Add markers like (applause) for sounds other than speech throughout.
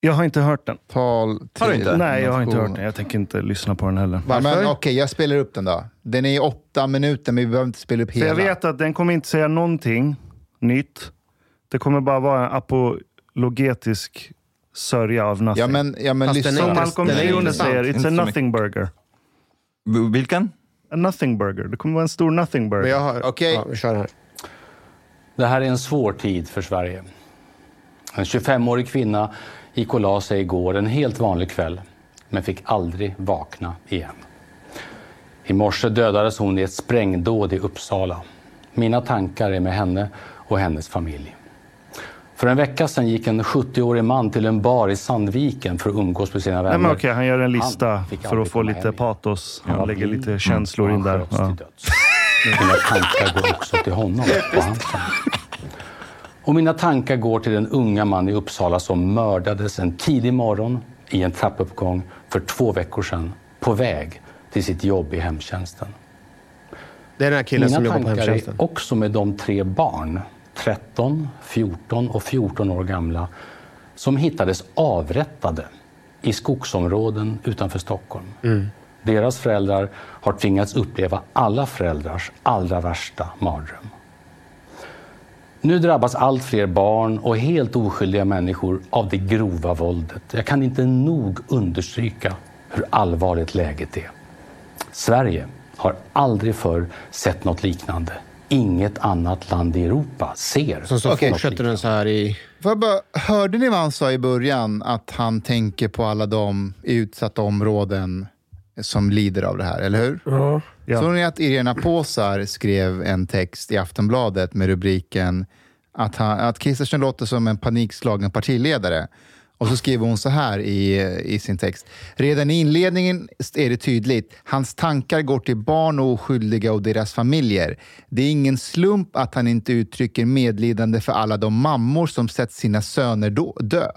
Jag har inte hört den. Tal till Har du inte? Nej, jag har inte hört den. Jag tänker inte lyssna på den heller. Va, Varför? Men okej, jag spelar upp den då. Den är i åtta minuter, men vi behöver inte spela upp För hela. jag vet att den kommer inte säga någonting nytt. Det kommer bara vara en apologetisk sörja av nothing. Ja, men, ja, men lyssna. är Som Malcolm Leone säger, it's a så nothing burger. Vilken? A nothing burger. Det kommer vara en stor nothing burger. Men jag har... Okej. Ja, vi kör här. Det här är en svår tid för Sverige. En 25-årig kvinna gick och la sig igår en helt vanlig kväll, men fick aldrig vakna igen. I morse dödades hon i ett sprängdåd i Uppsala. Mina tankar är med henne och hennes familj. För en vecka sedan gick en 70-årig man till en bar i Sandviken för att umgås med sina vänner. Nej, men okej, han gör en lista för att få lite hem. patos. Han var lägger lite känslor in där. Ja. Mina tankar går också till honom och hans familj. Och mina tankar går till den unga man i Uppsala som mördades en tidig morgon i en trappuppgång för två veckor sedan på väg till sitt jobb i hemtjänsten. Det är den här killen Mina som jobbar på tankar hemtjänsten. är också med de tre barn, 13, 14 och 14 år gamla, som hittades avrättade i skogsområden utanför Stockholm. Mm. Deras föräldrar har tvingats uppleva alla föräldrars allra värsta mardröm. Nu drabbas allt fler barn och helt oskyldiga människor av det grova våldet. Jag kan inte nog understryka hur allvarligt läget är. Sverige har aldrig förr sett något liknande. Inget annat land i Europa ser Så, så Okej. fortsätter den så här i... Bara, hörde ni vad han sa i början? Att han tänker på alla de i utsatta områden som lider av det här, eller hur? Ja. Ja. Såg ni att Irena Påsar skrev en text i Aftonbladet med rubriken att, han, att Kristersson låter som en panikslagen partiledare. Och så skriver hon så här i, i sin text. Redan i inledningen är det tydligt. Hans tankar går till barn och oskyldiga och deras familjer. Det är ingen slump att han inte uttrycker medlidande för alla de mammor som sett sina söner dö.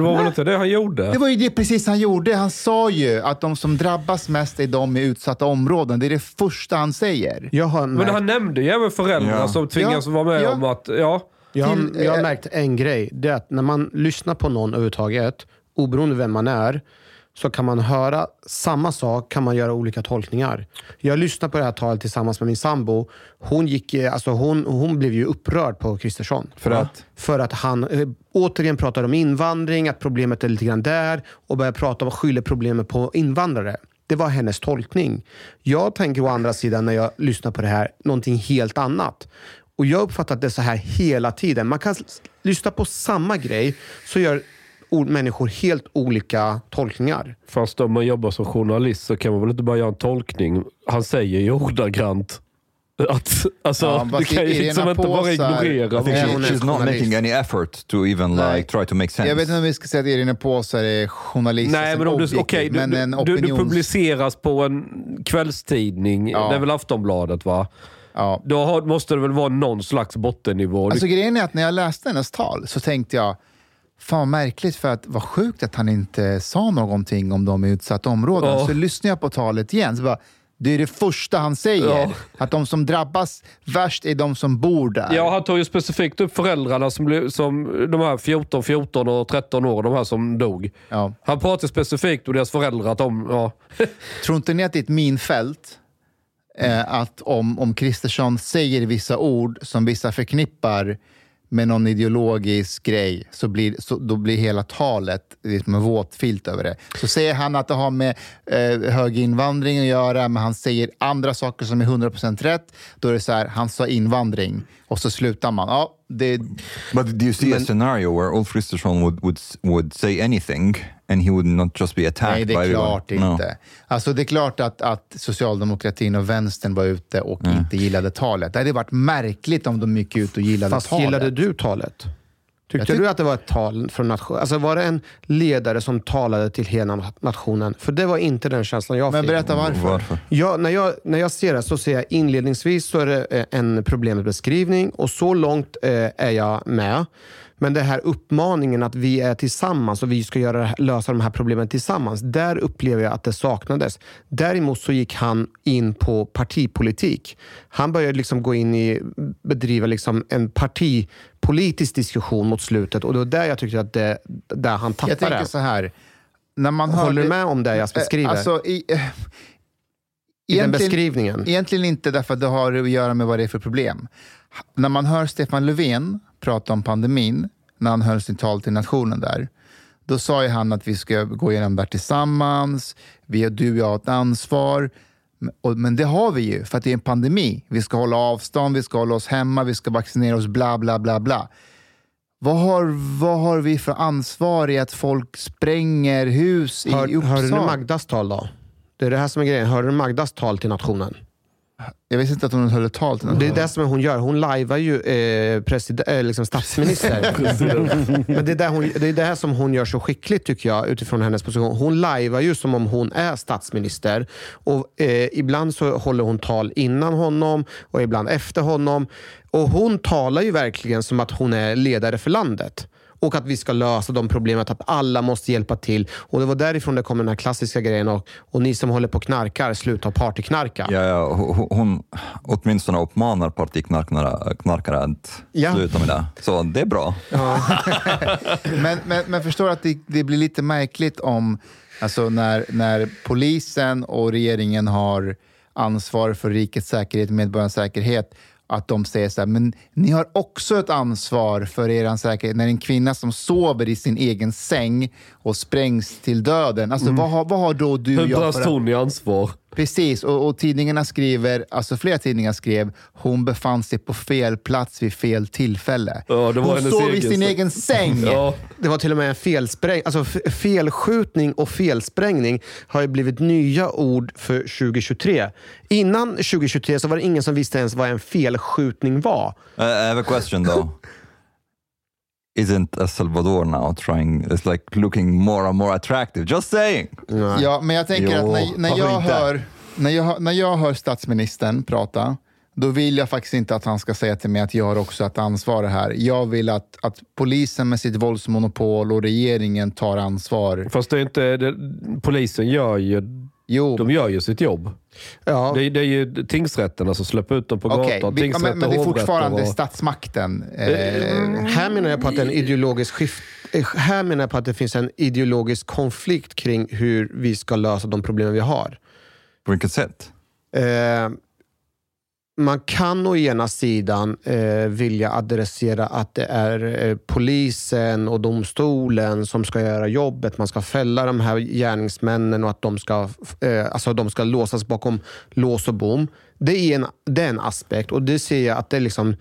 Och det var väl inte det han gjorde? Det var ju det precis han gjorde. Han sa ju att de som drabbas mest är de i utsatta områden. Det är det första han säger. Jag har Men han nämnde ju även föräldrar Ja. som tvingas Ja, vara med ja. om att... Ja, jag, har, jag har eh, märkt en grej. Det är att när man lyssnar på någon överhuvudtaget, oberoende vem man är, så kan man höra samma sak, kan man göra olika tolkningar. Jag lyssnade på det här talet tillsammans med min sambo. Hon, gick, eh, alltså hon, hon blev ju upprörd på Kristersson. För att? För att han eh, återigen pratar om invandring, att problemet är lite grann där och börjar prata om och skyller problemet på invandrare. Det var hennes tolkning. Jag tänker å andra sidan när jag lyssnar på det här, någonting helt annat. Och jag uppfattar att det är så här hela tiden. Man kan lyssna på samma grej, så gör människor helt olika tolkningar. fast om man jobbar som journalist så kan man väl inte bara göra en tolkning. Han säger ju ordagrant Att, alltså, Ja, du kan ju liksom inte bara ignorera. I think she, she's not making any effort to even Nej. like try to make sense. Jag vet inte om vi ska säga att Irina Påsar är journalist. Nej, men om du, okej, du, en du, du, du opinions... publiceras på en kvällstidning, Ja. det är väl Aftonbladet va? Ja. Då har, måste det väl vara någon slags bottennivå. Alltså grejen är att när jag läste hennes tal så tänkte jag, fan vad märkligt för att vad sjukt att han inte sa någonting om de utsatta områdena. Ja. Så lyssnade jag på talet igen. Så bara, det är det första han säger. Ja. Att de som drabbas värst är de som bor där. ja, han tog ju specifikt upp föräldrarna som, blev, som de här 14, 14 och 13 år, de här som dog. Ja. Han pratade specifikt om deras föräldrar. Att de, ja. (laughs) Tror inte ni att det är ett minfält? Eh, att om, om Kristersson säger vissa ord som vissa förknippar med någon ideologisk grej, så blir, så, då blir hela talet liksom en våt filt över det. Så säger han att det har med eh, hög invandring att göra, men han säger andra saker som är 100% rätt. Då är det så här, han sa invandring, och så slutar man. Ja, det, But do you see a scenario where Ulf Kristersson would, would, would say anything and he would not just be attacked nej, det är everyone? klart No. inte. Alltså, det är klart att, att socialdemokratin och vänstern var ute och inte gillade talet. Det hade varit märkligt om de gick ut och gillade Fast talet. gillade du talet? Tyckte Jag tyck- du att det var ett tal från nation? Alltså var det en ledare som talade till hela nationen? För det var inte den känslan jag Men fick. berätta varför. Varför? Ja, när, jag, när jag ser det så ser jag inledningsvis så är det eh, en problembeskrivning och så långt eh, är jag med. Men det här uppmaningen att vi är tillsammans och vi ska göra, lösa de här problemen tillsammans. Där upplever jag att det saknades. Däremot så gick han in på partipolitik. Han började liksom gå in i, bedriva liksom en partipolitisk diskussion mot slutet och det var där jag tyckte att det, där han tappade. Jag tänker så här. När man hör Håller du med om det jag beskriver? Eh, Alltså, i, eh, I den beskrivningen? Egentligen inte därför att det har att göra med vad det är för problem. När man hör Stefan Löfven prata om pandemin, när han höll sitt tal till nationen där, då sa ju han att vi ska gå igenom det här tillsammans, vi, du och jag har ett ansvar. Men- det har vi ju, för att det är en pandemi. Vi ska hålla avstånd, vi ska hålla oss hemma, vi ska vaccinera oss, bla bla bla bla. Vad har, vad har vi för ansvar i att folk spränger hus i Hör, Uppsala? hörde du Magdas tal då? Det är det här som är grejen. Hörde du Magdas tal till nationen? Jag visste inte att hon höll ett tal till någon. Det är det som hon gör. Hon lajvar ju eh, president, eh, liksom statsminister. (laughs) Men det är, det, hon, det är det här som hon gör så skickligt tycker jag utifrån hennes position. Hon lajvar ju som om hon är statsminister. Och eh, Ibland så håller hon tal innan honom och ibland efter honom. Och Hon talar ju verkligen som att hon är ledare för landet. Och att vi ska lösa de problemet, att alla måste hjälpa till. Och Det var därifrån det kom den här klassiska grejen. Och, och ni som håller på och knarkar, sluta partyknarka. Ja, ja, hon, hon åtminstone uppmanar partiknarkare knarkare att Ja. sluta med det. Så det är bra. (laughs) men, men, men förstår att det, det blir lite märkligt om alltså när, när polisen och regeringen har ansvar för rikets säkerhet, medborgarnas säkerhet, att de säger så här, men ni har också ett ansvar för er säkerhet. När en kvinna som sover i sin egen säng och sprängs till döden, alltså vad, har, vad har då du och Hur jag brast för... hon i ansvar? Precis, och, och tidningarna skriver, alltså flera tidningar skrev, hon befann sig på fel plats vid fel tillfälle. Ja, det var hon sov i sin säng. egen säng. Ja. Det var till och med en felspräng, alltså felskjutning och felsprängning har ju blivit nya ord för 2023. Innan 2023 så var det ingen som visste ens vad en felskjutning var. Uh, I have a question though. (laughs) Isn't El Salvador now trying, it's like looking more and more attractive? Just saying! Ja, men jag tänker Jo, att när, när, jag hör, när, jag, när jag hör statsministern prata, då vill jag faktiskt inte att han ska säga till mig att jag har också ett ansvar här. Jag vill att, att polisen med sitt våldsmonopol och regeringen tar ansvar. Fast det är inte, det, polisen gör ju, Jo, de gör ju sitt jobb. Ja, Det, är- det är ju tingsrätterna som släpper ut dem på okej. gatan. vi- ja, men, men det är fortfarande och- statsmakten. Eh, här menar jag på att det är en ideologisk skift. eh, Här menar jag på att det finns en ideologisk konflikt kring hur vi ska lösa de problem vi har. På vilket sätt? Eh, man kan å ena sidan eh, vilja adressera att det är eh, polisen och domstolen som ska göra jobbet. Man ska fälla de här gärningsmännen och att de ska, eh, alltså de ska låsas bakom lås och bom. Det är en, det är en aspekt och det ser jag att det är liksom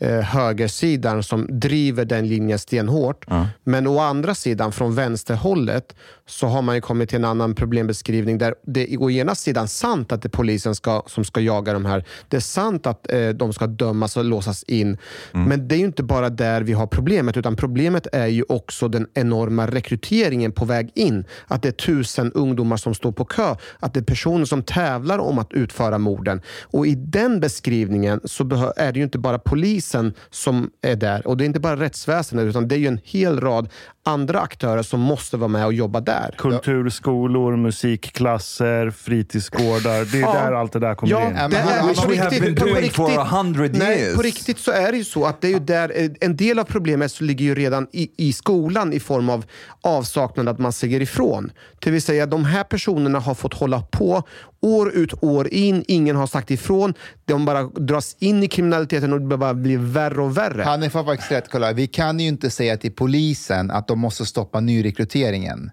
eh, högersidan som driver den linjen stenhårt. Men å andra sidan, från vänsterhållet, så har man ju kommit till en annan problembeskrivning där det är å ena sidan sant att det är polisen ska, som ska jaga de här. Det är sant att eh, de ska dömas och låsas in. Men det är ju inte bara där vi har problemet, utan problemet är ju också den enorma rekryteringen på väg in. Att det är tusen ungdomar som står på kö. Att det är personer som tävlar om att utföra morden. Och i den beskrivningen så är det ju inte bara polisen som är där. Och det är inte bara rättsväsendet, utan det är ju en hel rad andra aktörer som måste vara med och jobba där. Kulturskolor, musikklasser, fritidsgårdar. Det är Ja. där allt det där kommer Ja, in. det är, på have riktigt- på riktigt- Nej, på riktigt så är det ju så att det är ju där, eh, en del av problemet så ligger ju redan i, i skolan i form av avsaknad att man säger ifrån. Det vill säga de här personerna har fått hålla på år ut år in, ingen har sagt ifrån. De bara dras in i kriminaliteten och det bara blir värre och värre. Hanif har faktiskt rätt. Kolla. Vi kan ju inte säga till polisen att de måste stoppa nyrekryteringen.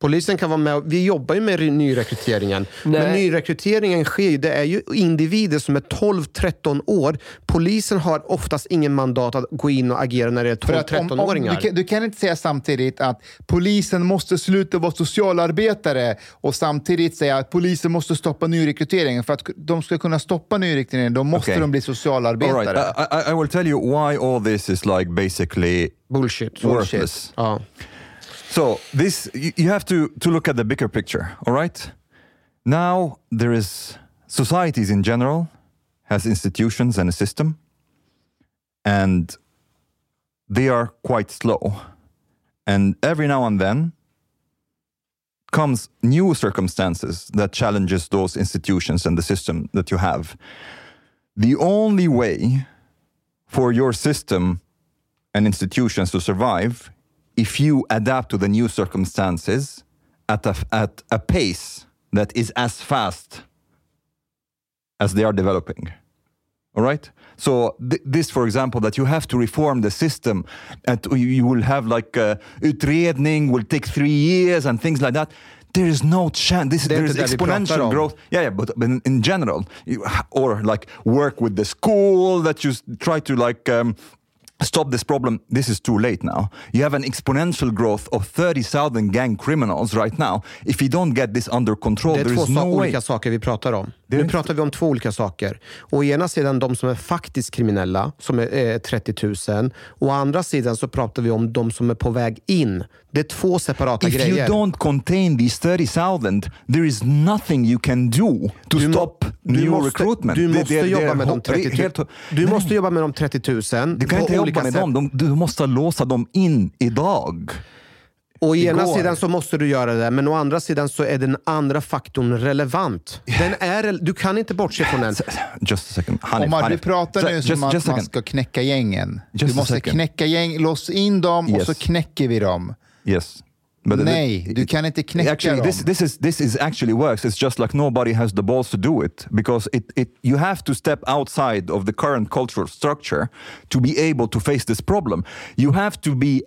Polisen kan vara med. Vi jobbar ju med re- nyrekryteringen. Nej. Men nyrekryteringen sker ju. Det är ju individer som är 12-13 år. Polisen har oftast ingen mandat att gå in och agera när det är För att om- om- 12-13-åringar. Du kan, du kan inte säga samtidigt att polisen måste sluta vara socialarbetare och samtidigt säga att polisen måste stoppa nyrekryteringen. För att de ska kunna stoppa nyrekryteringen, då måste Okay. de bli All socialarbetare. right, I, I, I will tell you why all this is like basically Bullshit. worthless. Ja. So this you have to to look at the bigger picture. All right. Now there is societies in general has institutions and a system, and they are quite slow. And every now and then comes new circumstances that challenges those institutions and the system that you have. The only way for your system and institutions to survive if you adapt to the new circumstances at a, at a pace that is as fast as they are developing. All right. So th- this, for example, that you have to reform the system, and you- will have like uh, utredning will take three years and things like that. There is no chance. This there is inte det vi pratar exponential growth. Yeah, yeah, but, but in, in general, you, or like work with the school that you try to like. Um, Stop this problem. This is too late now. You have an exponential growth of 30,000 gang criminals right now. If you don't get this under control, Det är there två is no way. olika saker vi pratar om. Det är Nu inte- pratar vi om två olika saker. Å ena sidan de som är faktiskt kriminella, som är eh, 30 000. Å andra sidan så pratar vi om de som är på väg in. Det är två separata If you grejer. don't contain these 30,000, there is nothing you can do to Du stop new måste, recruitment. Du Det- måste det- det jobba är med de ho- 30 000. helt- Du Nej. måste jobba med de 30 000 Du kan inte olika jobba med sätt. dem. De, du måste låsa dem in idag. Å ena Igår. sidan så måste du göra det, men å andra sidan så är den andra faktorn relevant. Den är, du kan inte bortse från den. (laughs) Just a second. Hanif, Omar, du Hanif. pratar nu Just- som att just a man ska knäcka gängen. Just du måste knäcka gäng, lås in dem och Yes. så knäcker vi dem. Yes. But Nej, du kan inte knäcka actually, dem. this, this, is, this is actually works. It's just like nobody has the balls to do it because it, it, you have to step outside of the current cultural structure to be able to face this problem. You have to be,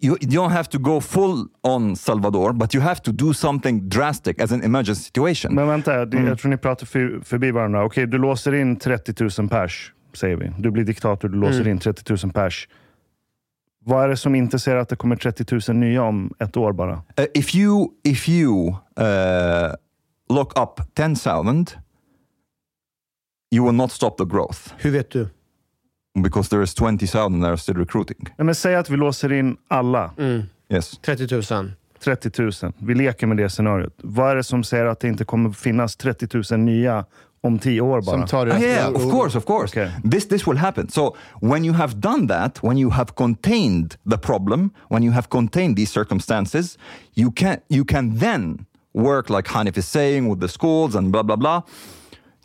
you, you don't have to go full on Salvador, but you have to do something drastic as an emergency situation. Men vänta, Mm. jag tror ni pratar för, förbi varandra. Okej, du låser in 30 000 pers, säger vi. Du blir diktator, du låser Mm. in 30 000 pers. Vad är det som inte säger att det kommer 30 000 nya om ett år bara? Uh, if you if you uh, lock up 10,000, you will not stop the growth Hur vet du? because there is 20,000 that are still recruiting. Nej, men säg att vi låser in alla. Yes. 30 000. 30 000. Vi leker med det scenariot. Vad är det som säger att det inte kommer finnas 30 000 nya om tio år bara? Som tar Ah, deras yeah, of course, of course. Okay. This this will happen. So when you have done that, when you have contained the problem, when you have contained these circumstances, you can you can then work like Hanif is saying with the schools and blah blah blah,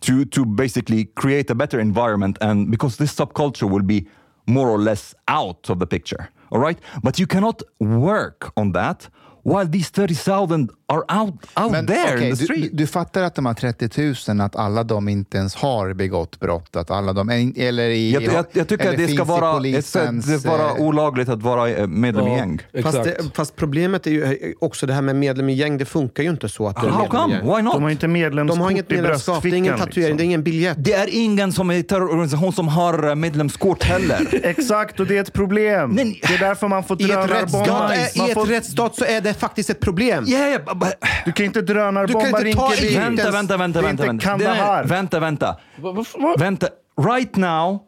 to to basically create a better environment and because this subculture will be more or less out of the picture. All right, but you cannot work on that while these 30,000 are out, out Men, there okej, in the du, street. du, du fattar att de här 30 000, att alla de inte ens har begått brott? Att alla de, eller i, jag, jag, jag tycker eller att det ska vara, polisens, det ska vara eh, olagligt att vara eh, medlem i gäng. Fast, det, fast problemet är ju eh, också det här med medlem i gäng. Det funkar ju inte så att du är How come? Why De har not? inte medlemskort De har inget medlemskap, det är ingen bröstfickan, tatuering, det är liksom. ingen biljett. Det är ingen som är terrororganisation som har medlemskort heller. (laughs) Exakt, och det är ett problem. Nej. Det är därför man får drönarbomba. i ett rättsstat så är det faktiskt ett problem. Yeah, yeah, but, Du kan inte Du drönarbomba kan inte ta Rinkeby. vänta, vänta, vänta. Det är vänta, vänta. Det är- Vänta, vänta. Vänta. Right now,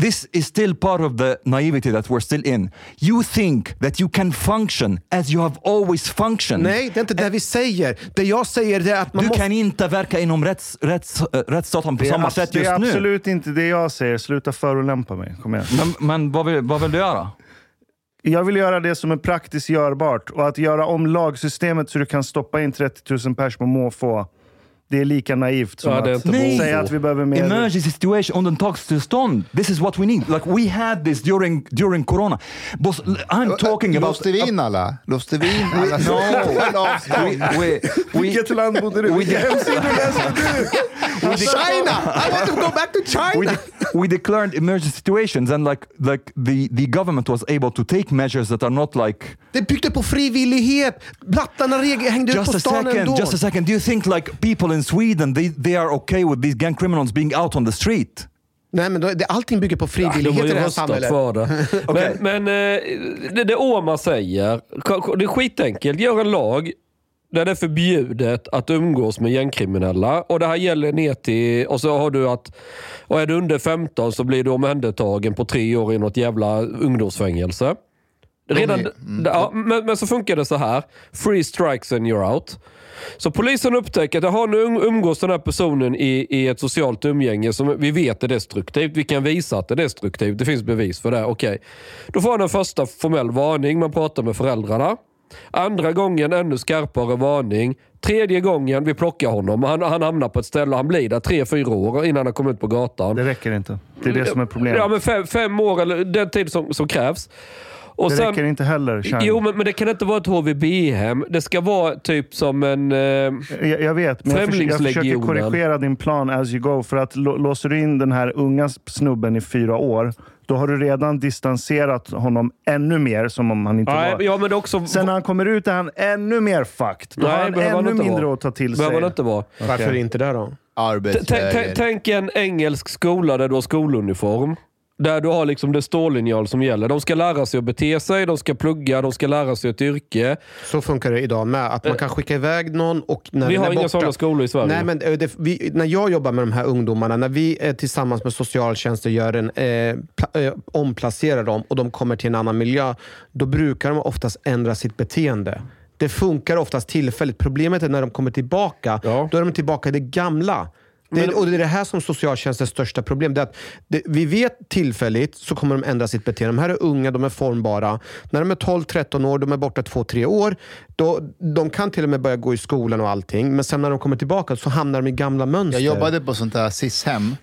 this is still part of the naivety that we're still in. You think that you can function as you have always functioned. Nej, det är inte det vi säger. Det jag säger det är att man Du måste... kan inte verka inom rätts, rätts, äh, rättsstaten på Det är, samma sätt det just är nu. absolut inte det jag säger. Sluta förolämpa mig. Kom igen. Men, men vad, vill, vad vill du göra? Jag vill göra det som är praktiskt görbart. Och att göra om lagsystemet så du kan stoppa in 30 000 pers på måfå. Det är lika naivt som Ja, att säga att vi behöver mer... Emergency situation undantagstillstånd. This is what we need. Like we had this during, during corona. Boss, I'm talking about... Låste vi in alla? Låste vi in alla? No. (laughs) We, we, we, Vilket land bodde du i? Vilka hemsidor läste du? China! I want to go back to we, China! de- we declared emergency situations and like like the, the government was able to take measures that are not like Det byggde på frivillighet. Blattarna hängde ut just på a stan second ändå. just a second do you think like people in sweden they, they are okay with these gang criminals being out on the street Nej, men då, det, allting bygger på De frivillighet har i ju det här samhället. för det. (laughs) Okej. Men, men eh, det, det Åman säger, det är skitenkelt. Gör en lag där det är förbjudet att umgås med gängkriminella. Och det här gäller ner till... Och så har du att... Och är du under 15 så blir du omhändertagen på tre år i något jävla ungdomsfängelse. Redan, ja, men, men så funkar det så här. Free strikes and you're out. Så polisen upptäcker att jaha, nu um- umgås den här personen i, i ett socialt umgänge som vi vet är destruktivt. Vi kan visa att det är destruktivt. Det finns bevis för det. Okej. Då får han en första formell varning. Man pratar med föräldrarna. Andra gången ännu skarpare varning. Tredje gången vi plockar honom. Han, han hamnar på ett ställe och han blir där tre, fyra år innan han kommer ut på gatan. Det räcker inte. Det är det som är problemet. Ja, men fem, fem år eller den tid som, som krävs. Och det sen- räcker inte heller. Chang. Jo, men, men det kan inte vara ett HVB-hem. Det ska vara typ som en... Eh, Jag, jag vet, men jag, försöker, jag försöker korrigera din plan as you go. För att lå- låser du in den här unga snubben i fyra år, då har du redan distanserat honom ännu mer som om han inte nej, var... ja, men också... Sen när han kommer ut är han ännu mer fucked. Då Nej, har han behöver han ännu inte mindre vara. att ta till sig. behöver det inte vara. Varför inte det då? Tänk en engelsk skola där du har skoluniform. Där du har liksom det stållinjal som gäller. De ska lära sig att bete sig, de ska plugga, de ska lära sig ett yrke. Så funkar det idag med. Att man kan skicka iväg någon och när Vi har är inga borta, sådana skolor i Sverige. Nej, men eh, det, vi, när jag jobbar med de här ungdomarna, när vi eh, tillsammans med socialtjänsten gör en, eh, pla, eh, omplacerar dem och de kommer till en annan miljö, då brukar de oftast ändra sitt beteende. Det funkar oftast tillfälligt. Problemet är när de kommer tillbaka, Ja. då är de tillbaka i det gamla. Det, Men- och det är det här som socialtjänstens största problem. Det är att det, vi vet tillfälligt så kommer de ändra sitt beteende. De här är unga, de är formbara. När de är 12-13 år, de är borta 2-3 år. Då, de kan till och med börja gå i skolan och allting. Men sen när de kommer tillbaka så hamnar de i gamla mönster. Jag jobbade på sånt där SIS-hem.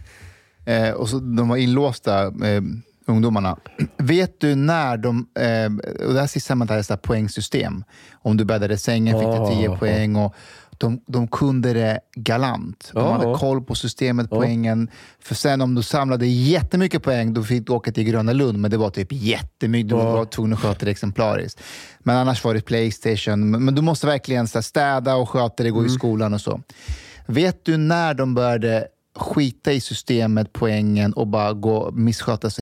Eh, och så, de var inlåsta, eh, ungdomarna. (clears throat) Vet du när de... Eh, och det här SIS-hemmet hade poängsystem. Om du bäddade sängen fick du 10 Ah. poäng. Och de, de kunde det galant. De Ja. hade koll på systemet, poängen. För sen om du samlade jättemycket poäng, då fick du åka till Gröna Lund. Men det var typ jättemycket. Du var tvungen att sköta det exemplariskt. Men annars var det Playstation. Men, men du måste verkligen så här, städa och sköta det, gå i skolan och så. Vet du när de började skita i systemet, poängen och bara gå missköta sig?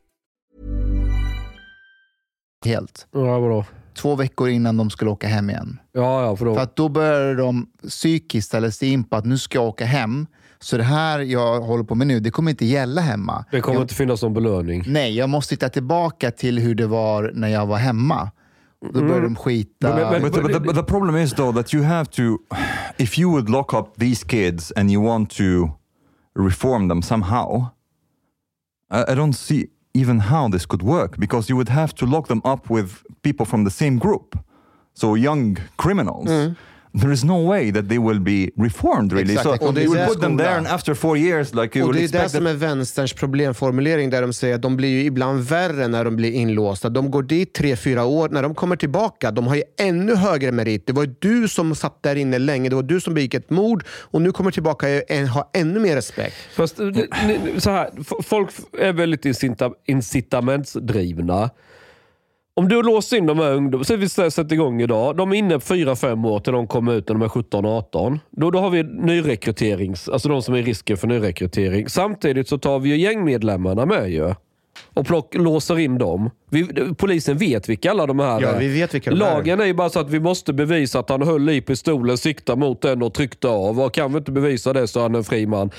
Helt. Ja, vadå? Två veckor innan de skulle åka hem igen. Ja, ja, för då. För att då började de psykiskt ställa sig in på att nu ska jag åka hem. Så det här jag håller på med nu, det kommer inte gälla hemma. Det kommer jag, inte finnas någon belöning. Nej, jag måste hitta tillbaka till hur det var när jag var hemma. Då började de skita. Men- But, the, but, the, but the problem is though that you have to, if you would lock up these kids and you want to reform them somehow, I, I don't see even how this could work because you would have to lock them up with people from the same group, so young criminals. Mm. There is no way that they will be reformed really. Exakt, so och det är you would där put them there, and after four years, like you Och det är det som är vänsterns problemformulering där de säger att de blir ju ibland värre när de blir inlåsta. De går dit tre, fyra år. När de kommer tillbaka, de har ju ännu högre merit. Det var ju du som satt där inne länge. Det var du som begick ett mord och nu kommer tillbaka och har ännu mer respekt. Fast, eh, så här, folk är väldigt incita- incitamentsdrivna. Om du låser in de här ungdomarna, så vi sätter igång idag. De är inne 4-5 år till de kommer ut när de är 17-18. Då, då har vi nyrekryterings, alltså de som är i risken för nyrekrytering. Samtidigt så tar vi ju gängmedlemmarna med ju. Och plock, låser in dem. Vi, polisen vet vilka alla de här Ja, är. vi vet vilka de är. Lagen är ju bara så att vi måste bevisa att han höll i pistolen, siktade mot den och tryckte av. Och kan vi inte bevisa det så är han en fri man.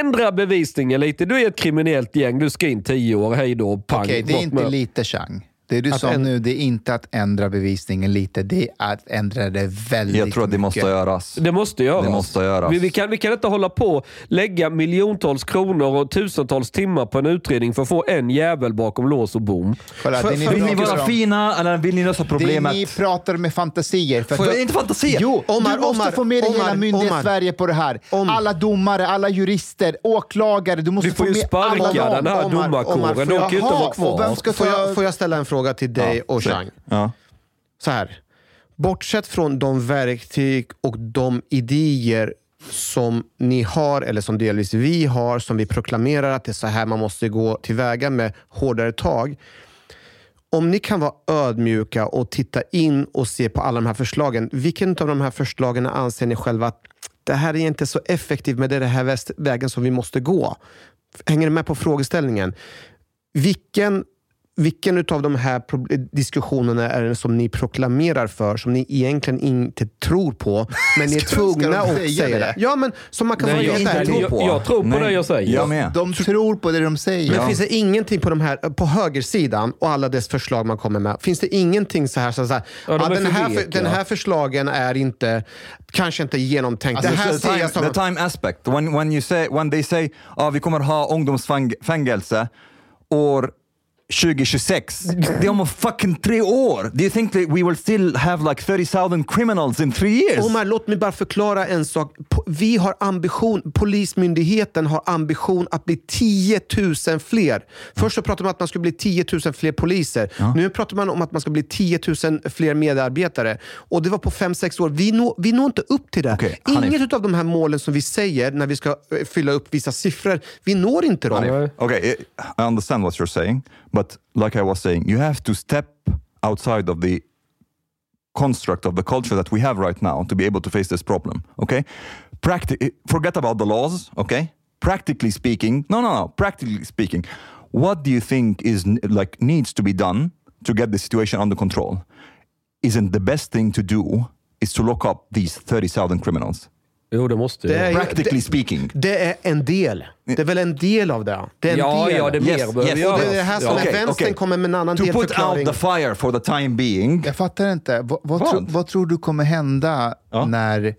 Ändra bevisningen lite. Du är ett kriminellt gäng, du ska in 10 år, hej då, pang. Okej, det är inte med. lite Chang. Det du Att sa en- nu, det är inte att ändra bevisningen lite. Det är att ändra det väldigt jag tror att det måste mycket. göras. Det måste göras. Det måste göras. Vi, vi, kan, vi kan inte hålla på lägga miljontals kronor och tusentals timmar på en utredning för att få en jävel bakom lås och bom. Kolla, För- det ni för- Vill ni vara om- fina eller vill ni lösa Det problemet? ni pratar med fantasier. För Får jag inte fantasier? Jo, Omar, du måste Omar, få med dig Omar, hela myndighets Omar. Sverige på det här. Om- Alla domare, alla jurister, åklagare. Du måste Du får få ju sparka alla den här Omar, domarkåren. Omar, får De kan ju inte vara kvar. jag, får jag ställa en fråga till dig och Chang? Ja. Så här. Bortsett från de verktyg och de idéer som ni har, eller som delvis vi har, som vi proklamerar att det är så här man måste gå tillväga med hårdare tag. Om ni kan vara ödmjuka och titta in och se på alla de här förslagen. Vilken av de här förslagen anser ni själva att det här är inte så effektivt, men det är den här vägen som vi måste gå? Hänger ni med på frågeställningen? Vilken, vilken av de här pro- diskussionerna är det som ni proklamerar för, som ni egentligen inte tror på, (laughs) men ni är tvungna att säga det? det? Ja, men som man kan Nej, vara jag, jag, ärlig. jag, jag tror på Nej, det jag säger. Jag med. De tror på det de säger. Men finns det ingenting på, de här, på högersidan och alla dess förslag man kommer med, finns det ingenting så här, så så här Ja, de "Ah, den, här, veka." den här förslagen är inte, kanske inte genomtänkt. Alltså, det här the, ser time, jag som... the time aspect. When, when, you say, when they say ah, vi kommer ha ungdomsfängelse år 2026. Det är om fucking tre år. Do you think that we will still have like 30,000 criminals in three years? Omar, låt mig bara förklara en sak. Vi har ambition, Polismyndigheten har ambition att bli 10 000 fler. Först så pratade man om att man skulle bli 10 000 fler poliser. Nu pratar man om att man ska bli 10 000 fler medarbetare. Och det var på 5-6 år. Vi når, vi når inte upp till det. Okej, Hanif. Inget av de här målen som vi säger när vi ska eh, fylla upp vissa siffror, vi når inte dem. Nej. Okay, I I understand what you're saying, but like I was saying, you have to step outside of the construct of the culture that we have right now to be able to face this problem. Okay, forget about the laws. Okay, practically speaking, no, no, no. Practically speaking, what do you think is like needs to be done to get the situation under control? Isn't the best thing to do is to lock up these thirty thousand criminals? Jo, det måste Det jag. är ju- Practically det- speaking. Det är en del. Det är väl en del av det. Det är en Ja, del. ja, det är mer Yes, behöver yes. Och göras. det är det här som Ja. är Okej, vänstern okej. kommer med en annan To put out delförklaring. the fire for the time being. Jag fattar inte. Vad, vad, Vad? Tro, vad tror du kommer hända Ja. när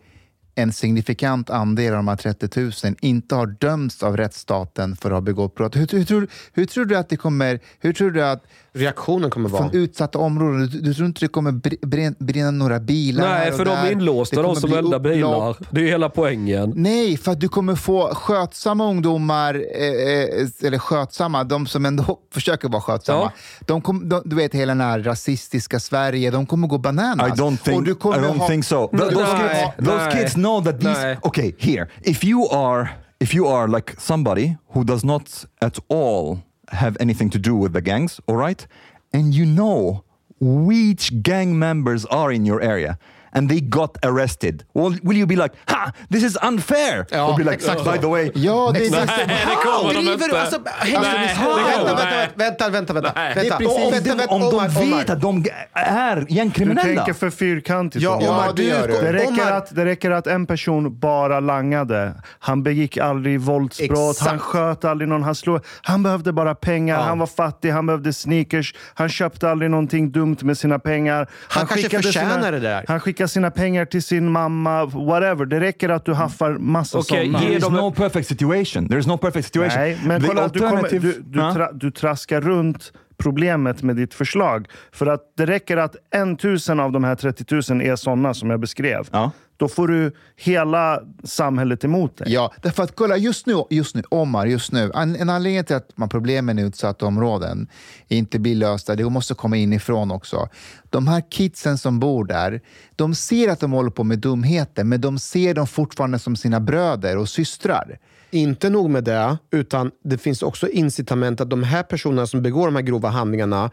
en signifikant andel av de här 30 000 inte har dömts av rättsstaten för att ha begått brott? Hur, hur, tror, hur tror du att det kommer... Hur tror du att Reaktionen kommer vara... från utsatta områden, du, du tror inte det kommer br- brinna, brinna några bilar Nej, för de är inlåsta, de som eldar bilar. Det är ju hela poängen. Nej, för att du kommer få skötsamma ungdomar, eh, eh, eller skötsamma, de som ändå (laughs) försöker vara skötsamma. Ja. De kom, de, du vet, hela den här rasistiska Sverige, de kommer gå bananas. I don't think. Och du I don't ha- think so. Th- Nej, those kids, those nej, kids know that these. nej. Okay, here. If you are, if you are like somebody who does not at all have anything to do with the gangs, all right? And you know which gang members are in your area. And they got arrested. Well, will you be like, ha, this is unfair? Ja, or be like, exakt. by the way, Ja, det är det Nej, det kommer de Driver inte. du? Alltså, Nej, vänta, vänta, vänta, vänta, vänta, vänta, Nej. vänta. Det är precis Om- det, vänta, om de vet att de är Du gängkriminella. tänker för fyrkantigt. Ja, Omar. Omar, det du, gör du. Det räcker, Omar, att, det räcker att en person bara langade. Han begick aldrig våldsbrott, Exakt. han sköt aldrig någon, han slog. Han behövde bara pengar, han var fattig, han behövde sneakers. Han köpte aldrig någonting dumt med sina pengar. Han kanske förtjänar sina, det där. Han skickade sina pengar till sin mamma, whatever. Det räcker att du haffar massa Okej, sådana. There is no perfect situation. There is no perfect situation. Nej, men The kolla, du, kommer, alternative- du, du, Ja. tra, du traskar runt problemet med ditt förslag. För att det räcker att en tusen av de här 30 000 är sådana som jag beskrev. Ja. Då får du hela samhället emot dig. Ja, därför att kolla just nu, just nu Omar, just nu. En, en anledning till att man problemen i utsatta områden inte blir lösta, det måste komma inifrån också. De här kidsen som bor där, de ser att de håller på med dumheter, men de ser dem fortfarande som sina bröder och systrar. Inte nog med det, utan det finns också incitament att de här personerna som begår de här grova handlingarna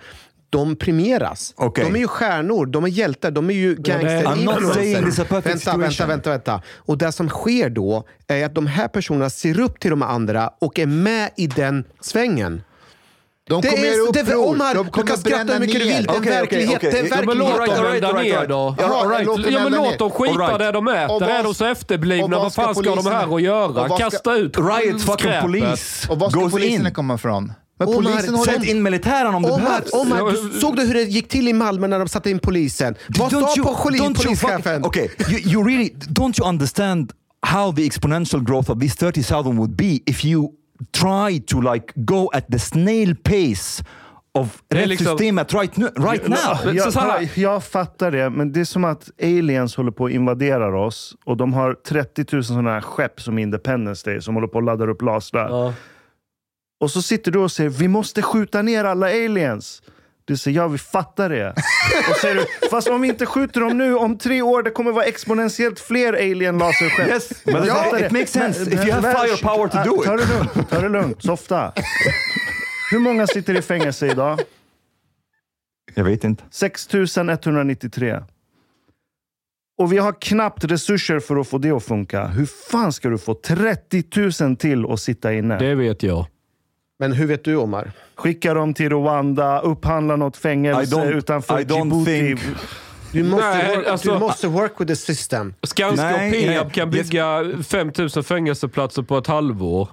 de premieras. Okej. De är ju stjärnor, de är hjältar, de är ju gangster vänta, vänta, vänta, vänta. Och det som sker då är att de här personerna ser upp till de andra och är med i den svängen. De Det kommer är- göra det är uppror, Omar, de du kommer kan skratta bränna hur mycket du vill. Det är okej, verklighet. okej. Det är men Ja, men låt verklighet. dem alright, ner då. Ja, All right. låt dem Ja, men elda låt ner. dem skita right. där de Och äter. vad- Är de så efterblivna, vad fan ska de här att och göra? ska- Kasta ut Riot fucking skräpet. police Och var ska goes polisen in. komma ifrån? Men Omar, polisen håller... Sätt in militären om Omar, behövs. Omar, du såg du hur det gick till i Malmö när de satte in polisen? Vad sa you- poli- polischefen? Okay, you, you really don't you understand how the exponential growth of these 30,000 would be if you try to like go at the snail pace of är liksom- rättssystemet right, nu, right now? Jag, jag, jag fattar det, men det är som att aliens håller på att invadera oss och de har 30 000 sådana här skepp som Independence Day som håller på att ladda upp lasrar. Ja. Och så sitter du och säger vi måste skjuta ner alla aliens. Du säger ja, vi fattar det. och säger du, fast om vi inte skjuter dem nu, om tre år det kommer vara exponentiellt fler alien laserskepp. Yes, but Jag it- det. makes sense if you have men- firepower to do Ta it. det lugnt, ta det lugnt. Softa. Hur många sitter i fängelse idag? Jag vet inte. 6193. Och vi har knappt resurser för att få det att funka. Hur fan ska du få 30 000 till att sitta inne? Det vet jag. Men hur vet du Omar? Skicka dem till Rwanda, upphandla något I fängelse don't- utanför I don't Djibouti. think- Du måste, Nej, work, alltså- du måste work with the system. Skanska Nej, och Peab kan bygga 5000 fängelseplatser på ett halvår.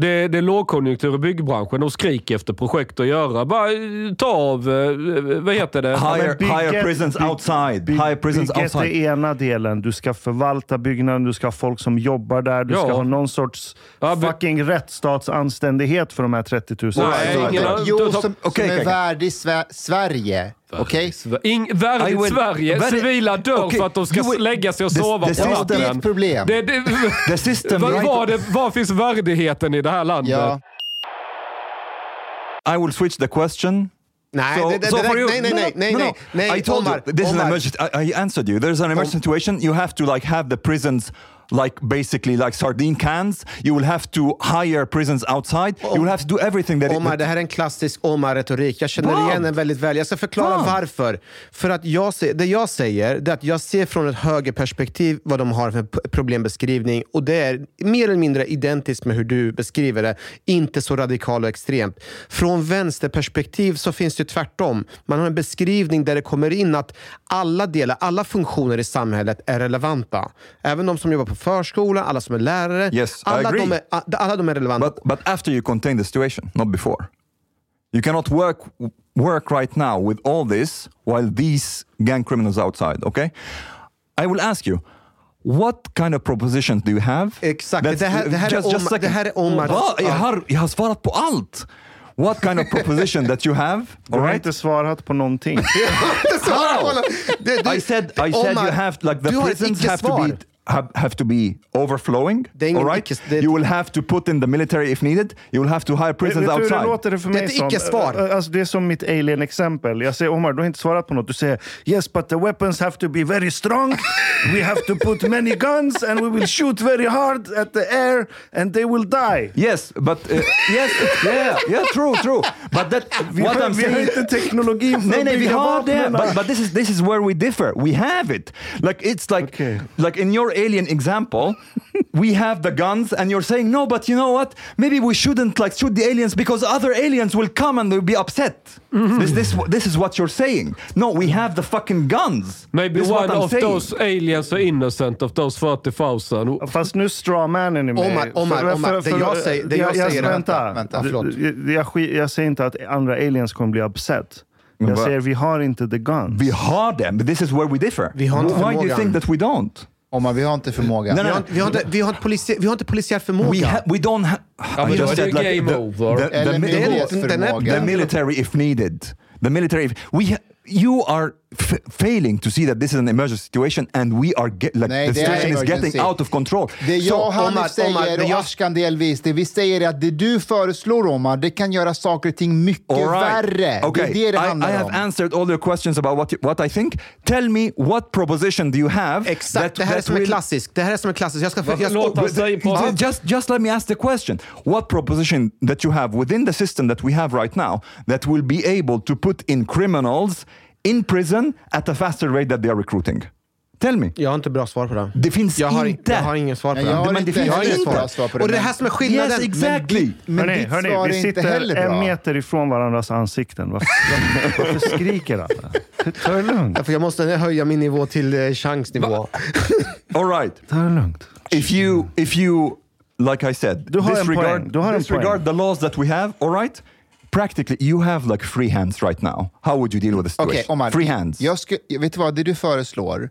Det, det är lågkonjunktur i byggbranschen. De skriker efter projekt att göra. Bara eh, ta av, eh, vad heter det? Higher, bygget- higher prisons bygg- outside. Bygg, higher prisons bygget är outside. ena delen. Du ska förvalta byggnaden, du ska ha folk som jobbar där, du Ja. ska ha någon sorts Ja, fucking rättsstatsanständighet för de här 30 000. Nej, Alltså, ingen jo, som, som okej, är okej. värdig Sve- Sverige. Okej? Ing, värdigt I Sverige. värdigt- Civila dör Okej, för att de ska will- lägga sig och the- sova the på system- Det är natten. ett problem. Det, det, The system var, var, det, var finns värdigheten i det här landet? Ja. I will switch the question. Nej, So- det, det, so det, you- nej, nej, nej, nej, no, no. nej, nej, I told Omar, you this is an Omar. emergency. I, I answered you. There's an emergency situation. You have to like have the prisons like basically like sardine cans. You will have to hire prisons outside. You will have to do everything that. Omar, it, det här är en klassisk Omar-retorik. Jag känner Vad? igen den väldigt väl. Jag ska förklara Vad? varför. För att jag det jag säger är att jag ser från ett högerperspektiv vad de har för problembeskrivning och det är mer eller mindre identiskt med hur du beskriver det. Inte så radikalt och extremt. Från vänsterperspektiv så finns det tvärtom. Man har en beskrivning där det kommer in att alla delar, alla funktioner i samhället är relevanta. Även de som jobbar på förskolan, alla som är lärare. Yes, I alla, agree. de är, alla de är relevanta. but but after you contain the situation, not before. You cannot work work right now with all this while these gang criminals outside. Okay, I will ask you. What kind of propositions do you have? Exakt. That's- Det här- det här är just- Omar- second. det här är Omar- Va? Jag, har, jag har svarat på allt. What kind of (laughs) proposition that you have? Du har right? inte svarat på någonting. (laughs) How? I said, I said you have like the prisons have to be. Have, have to be overflowing. Det all right? icke- det- You will have to put in the military if needed. You will have to hire Vet prisons vet du hur outside. det låter det för Det är ett som? icke-svar. Eh, Alltså, det är som mitt alien-exempel. Jag säger Omar, du har inte svarat på något. Du säger yes, but the weapons have to be very strong. We have to put many guns and we will shoot very hard at the air and they will die. Yes, but uh, yes, yeah, yeah, true, true. But that Vi what har, I'm vi har saying. inte teknologin för Nej, att nej, vi bygga har det. But, but this is this is where we differ. We have it. Like it's like Okay. like in your alien example, we have the guns, and you're saying no, but you know what? Maybe we shouldn't like shoot the aliens because other aliens will come and they'll be upset. Mm-hmm. This this this is what you're saying. No, we have the fucking guns. Maybe This one of saying. those aliens are innocent of those 40,000. Fast nu strawmannen är med. Omar, Omar, Omar, det jag säger- det jag säger är- Vänta, vänta, vänta, förlåt. Jag, jag, skit- jag säger inte att andra aliens kommer bli upset. Men Jag vad- säger vi har inte the guns. We har them, but this is where we differ. Vi har inte Why do you förmågan. think that we don't? Omar, vi har inte förmåga. Nej, Vi nej, har, inte- vi, har inte, vi, har inte polisi, vi har inte polisiär förmåga. We, ha- we don't have... men då är det game over. Eller the, myndighetsförmåga. the military if needed. The military. If, we ha- you are failing to see that this is an emergency situation and we are get, like Nej, the situation is emergency. getting out of control. Det jag och Hanif Omar, säger, Omar, och jag- Ashkan delvis, det vi säger är att det du föreslår Omar, det kan göra saker och ting mycket right. värre. Okay. Det är det det I, handlar I have om. answered all your questions about what, you, what I think. Tell me what proposition do you have? Exakt, det här är som är klassiskt. Det här är som är klassiskt. Jag ska... Jag ska han sig på... Just, just let me ask the question. What proposition that you have within the system that we have right now that will be able to put in criminals in prison at a faster rate that they are recruiting? Tell me. jag har inte bra svar på det. Det finns jag har, inte. Jag har ingen svar på det. jag har Men det finns jag har inget inte. bra svar på det. Och det är det men- här som är skillnaden. Yes, exactly. Men Hörni, ditt hörni, svar vi är inte sitter heller en bra. meter ifrån varandras ansikten. Varför, varför, skriker alla? Ta det lugnt. Därför jag måste höja min nivå till eh, chansnivå. All right. Ta det lugnt. If you, if you, like I said, Du har en disregard, poäng. Du har en disregard poäng. the laws that we have, all right? Practically, you have like free hands right now. How would you deal with the situation? Okej, Omar. free hands. Jag sku, vet du vad, det du föreslår,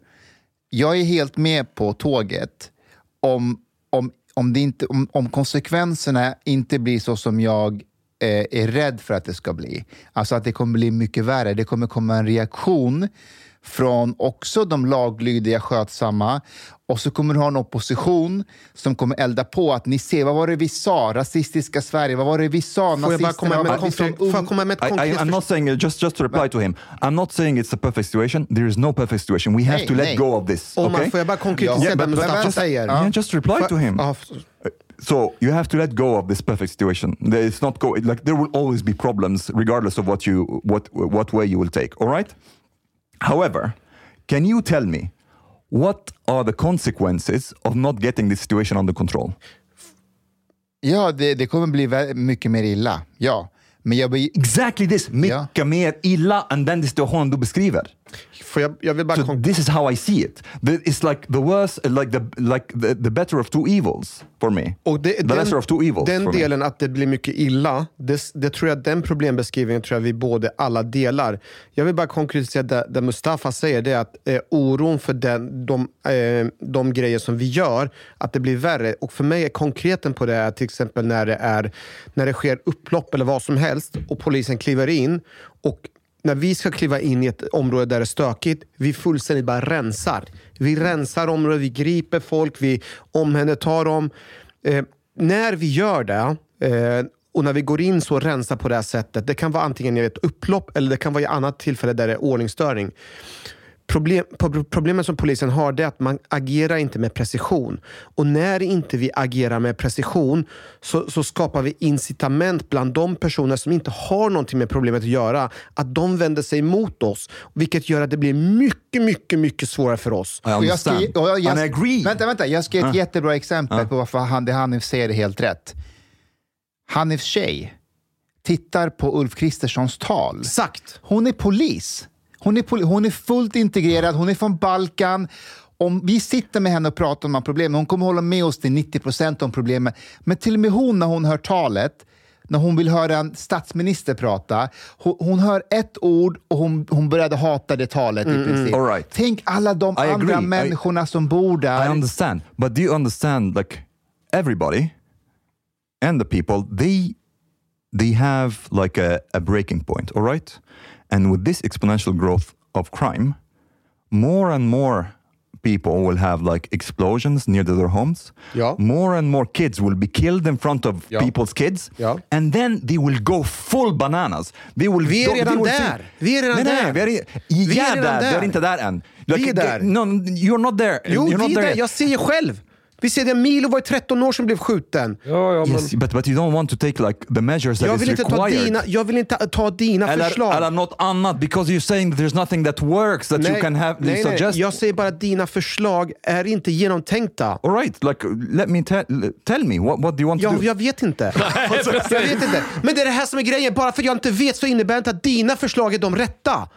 jag är helt med på tåget om, om, om, det inte, om, om konsekvenserna inte blir så som jag eh, är rädd för att det ska bli. Alltså att det kommer bli mycket värre. Det kommer komma en reaktion från också de laglydiga, skötsamma och så kommer du ha en opposition som kommer elda på att ni ser, vad var det vi sa? Rasistiska Sverige, vad var det vi sa? Får jag bara komma med, som konkret, får jag ung- komma med ett I, I, konkret I'm not saying uh, just just to reply to him. I'm not saying it's a perfect situation. There is no perfect situation. We have Nej, to let nej. go of this. Omar, okay? får jag bara konkretisera Yeah, but- but Mustafa just- säger? Yeah, just reply Får- to him. F- So you have to let go of this perfect situation. Is not go like there will always be problems regardless of what you what what way you will take. All right. However, can you tell me what are the consequences of not getting this situation under control? Ja, det, det kommer bli mycket mer illa. Ja. Men jag blir... Exactly this. Mycket mer illa än den situation du beskriver. Får jag, jag vill bara... So this is how I see it. It's like the worst, like the like the, the better of two evils for me. Och det, the lesser of two evils den for me. delen att det blir mycket illa, det, det tror jag den problembeskrivningen tror jag vi både alla delar. Jag vill bara konkretisera det, det Mustafa säger, det är att eh, oron för den, de, eh, de grejer som vi gör, att det blir värre. Och för mig är konkreten på det till exempel när det, är, när det sker upplopp eller vad som helst och polisen kliver in och när vi ska kliva in i ett område där det är stökigt, vi fullständigt bara rensar. Vi rensar området, vi griper folk, vi omhändertar dem. Eh, när vi gör det eh, och när vi går in så och rensar på det här sättet, det kan vara antingen i ett upplopp eller det kan vara i annat tillfälle där det är ordningsstörning. Problem, pro- problemet som polisen har det är att man agerar inte med precision. Och när inte vi agerar med precision så, så skapar vi incitament bland de personer som inte har någonting med problemet att göra. Att de vänder sig mot oss. Vilket gör att det blir mycket, mycket, mycket svårare för oss. I Och jag ska, understand. och jag, jag, agree. Vänta, vänta. Jag ska ge ett Ah. jättebra exempel på varför han, det Hanif säger är helt rätt. Hanifs tjej tittar på Ulf Kristerssons tal. Exakt. Hon är polis. Hon är, hon är fullt integrerad, hon är från Balkan. Om vi sitter med henne och pratar om de här problemen, hon kommer hålla med oss till 90 procent om problemen. Men till och med hon, när hon hör talet, när hon vill höra en statsminister prata, hon, hon hör ett ord och hon, hon började hata det talet i princip. All right. Tänk alla de I andra agree. I- människorna som bor där. I understand, but do you understand? Like everybody and the people, they they have like a, a breaking point. All right, and with this exponential growth of crime, more and more people will have like explosions near to their homes, Ja. more and more kids will be killed in front of Ja. people's kids, Ja. and then they will go full bananas. They will, Vi är they redan will där. Vi är redan nej, där. Nej, vi är, Vi är vi är redan där. där. Vi är inte där än. Vi är där. No, you're not there. Jo, you're vi är där. Jag ser ju själv. Vi ser det, Milo var ju 13 år sedan blev skjuten. Ja, ja, men... Yes, but, but you don't want to take like the measures that Jag is vill, inte ta dina, jag vill inte ta dina eller, förslag. eller något annat, because you're saying that there's nothing that works that you can have nej, nej. suggest. Jag säger bara att dina förslag är inte genomtänkta. All right, like let me tell tell me what what do you want to Ja, do? jag vet inte. (laughs) jag vet inte. Men det är det här som är grejen. Bara för att jag inte vet så innebär det inte att dina förslag är de rätta.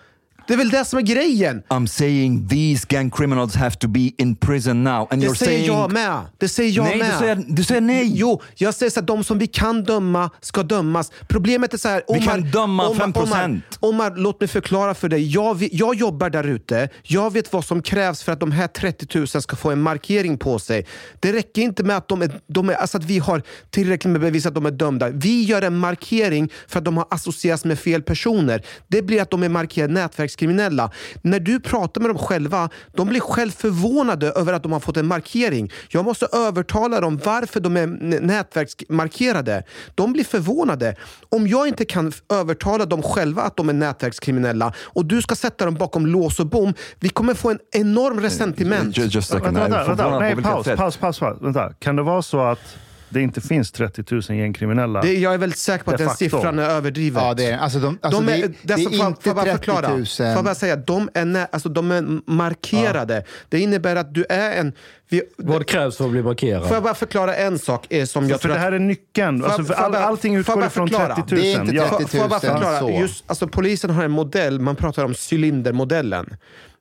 Det är väl det som är grejen. I'm saying these gang criminals have to be in prison now, and Det you're säger saying jag med. Det säger jag nej, med. Du säger, du säger nej. Jo, jag säger så att de som vi kan döma ska dömas. Problemet är så här... Vi kan döma 5%. Omar, Omar, låt mig förklara för dig. Jag, jag jobbar där ute. Jag vet vad som krävs för att de här 30 000 ska få en markering på sig. Det räcker inte med att, de är, de är, alltså att vi har tillräckligt med bevis att de är dömda. Vi gör en markering för att de har associerats med fel personer. Det blir att de är markerade nätverkskriminella. När du pratar med dem själva, de blir själv förvånade över att de har fått en markering. Jag måste övertala dem varför de är nätverksmarkerade. De blir förvånade. Om jag inte kan övertala dem själva att de är nätverkskriminella och du ska sätta dem bakom lås och bom, vi kommer få en enorm resentiment. Just, just second. Vänta, vänta, vänta. Nej, paus, paus, paus, paus. Vänta. Kan det vara så att det inte finns 30 000 gängkriminella? Det, jag är väldigt säker på att De den facto. siffran är överdriven. Ja, det är, alltså de, alltså de är, det, det, är får, får inte jag bara 30 förklara? 000. Får jag bara säga, de är, nä, alltså, de är markerade. Det innebär att du är en... Vi, Vad krävs för att bli markerad? Får jag bara förklara en sak eh, som jag för tror det här är nyckeln. Får jag- Alltså, för får all, allting får utgår ifrån förklara? 30 000. Det är inte Ja. 30 000. Får jag bara förklara? så. Just, alltså, polisen har en modell, man pratar om cylindermodellen.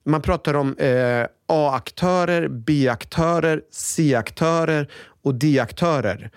Man pratar om eh, A-aktörer, B-aktörer, C-aktörer och D-aktörer.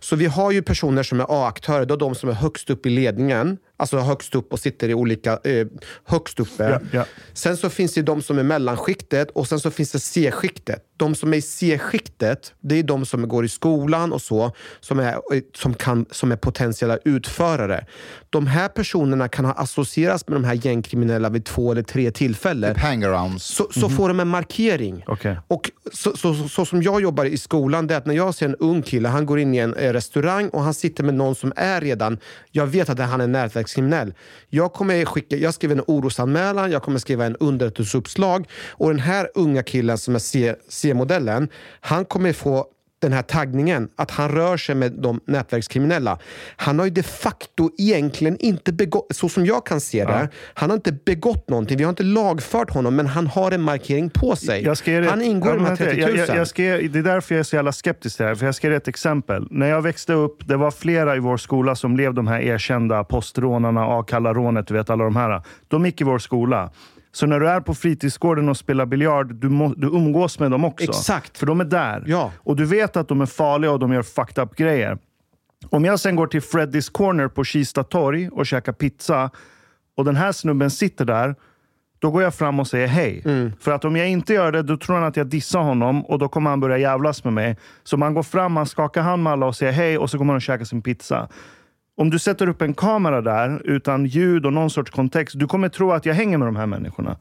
Så vi har ju personer som är A-aktörer, då de som är högst upp i ledningen. Alltså högst upp och sitter i olika... Eh, högst uppe. Ja, ja. Sen så finns det de som är mellanskiktet och sen så finns det C-skiktet. De som är i C-skiktet, det är de som går i skolan och så, som är, som kan, som är potentiella utförare. De här personerna kan ha associerats med de här gängkriminella vid två eller tre tillfällen. Typ hangarounds. Så, så får de en markering. Okej. Och så, så, så, så som jag jobbar i skolan, det är att när jag ser en ung kille, han går in i en eh, restaurang och han sitter med någon som är redan, jag vet att han är våldtäktskriminell. Jag kommer skicka, jag skriver en orosanmälan, jag kommer skriva en underrättelseuppslag och den här unga killen som är C-modellen, han kommer få den här taggningen, att han rör sig med de nätverkskriminella. Han har ju de facto egentligen inte begått, så som jag kan se det, han har inte begått någonting. Vi har inte lagfört honom, men han har en markering på sig. Han ingår i de här vänta, 30 000. Jag, jag, jag ska det är därför jag är så jävla skeptisk till det här. För jag ska ge ett exempel. När jag växte upp, det var flera i vår skola som blev de här erkända postrånarna, Akalla-rånet, du vet alla de här. De gick i vår skola. Så när du är på fritidsgården och spelar biljard, du, må, du umgås med dem också. Exakt. För de är där. Ja. Och du vet att de är farliga och de gör fucked up grejer. Om jag sen går till Freddys Corner på Kista torg och käkar pizza och den här snubben sitter där, då går jag fram och säger hej. Mm. För att om jag inte gör det, då tror han att jag dissar honom och då kommer han börja jävlas med mig. Så man går fram, man skakar hand med alla och säger hej och så kommer han och käkar sin pizza. Om du sätter upp en kamera där utan ljud och någon sorts kontext, du kommer tro att jag hänger med de här människorna.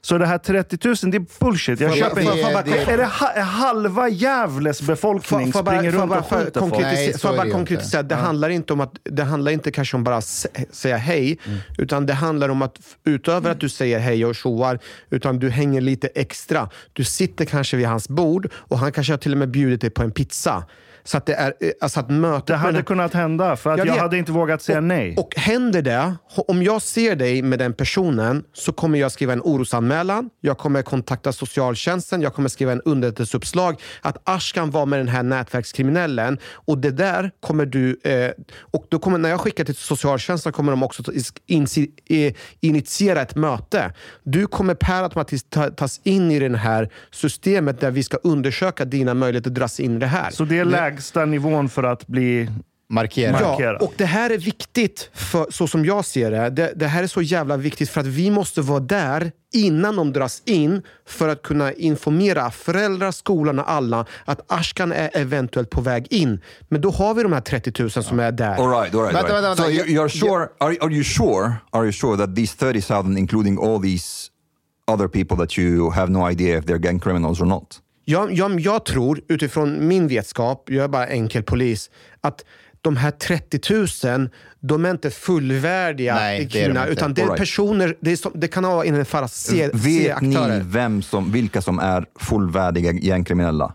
Så det här 30 000, det är bullshit. Jag köper får jag bara- Är det ha, halva Gävles befolkning får jag springer bara- runt och skjuter folk? Nej, Får jag bara det konkretisera, det handlar inte om att det handlar inte kanske om bara säga hej, Mm. utan det handlar om att utöver att du säger hej och tjoar, utan du hänger lite extra. Du sitter kanske vid hans bord och han kanske har till och med bjudit dig på en pizza. Så att det är, eh, alltså att mötet Det hade den- kunnat hända, för att Jag jag, hade inte vågat säga och, nej. Och händer det, om jag ser dig med den personen så kommer jag skriva en orosanmälan, jag kommer kontakta socialtjänsten, jag kommer skriva en underrättelseuppslag att Ashkan var med den här nätverkskriminellen och det där kommer du... Eh, och då kommer, när jag skickar till socialtjänsten kommer de också ta- insi, eh, initiera ett möte. Du kommer per automatiskt ta, tas in i det här systemet där vi ska undersöka dina möjligheter att dras in i det här. Så det är lägsta nivån för att bli... Markera. Markera. Ja, och det här är viktigt, för, så som jag ser det. det. Det här är så jävla viktigt för att vi måste vara där innan de dras in för att kunna informera föräldrar, skolan och alla att Ashkan är eventuellt på väg in. Men då har vi de här 30 000 som är där. All right, all right. Vänta, all right. vänta, vänta. So you're sure? Are, are you sure? Are you sure that these thirty thousand, including all these other people that you have no idea if they're gang criminals or not? Jag, jag, jag tror, utifrån min vetskap, jag är bara enkel polis, att de här 30 000, de är inte fullvärdiga Nej, i det är de Kina. Utan det är right. personer, det, är som, det kan ha innefatta C- Vet ni C-aktörer. vem som, vilka som är fullvärdiga gängkriminella?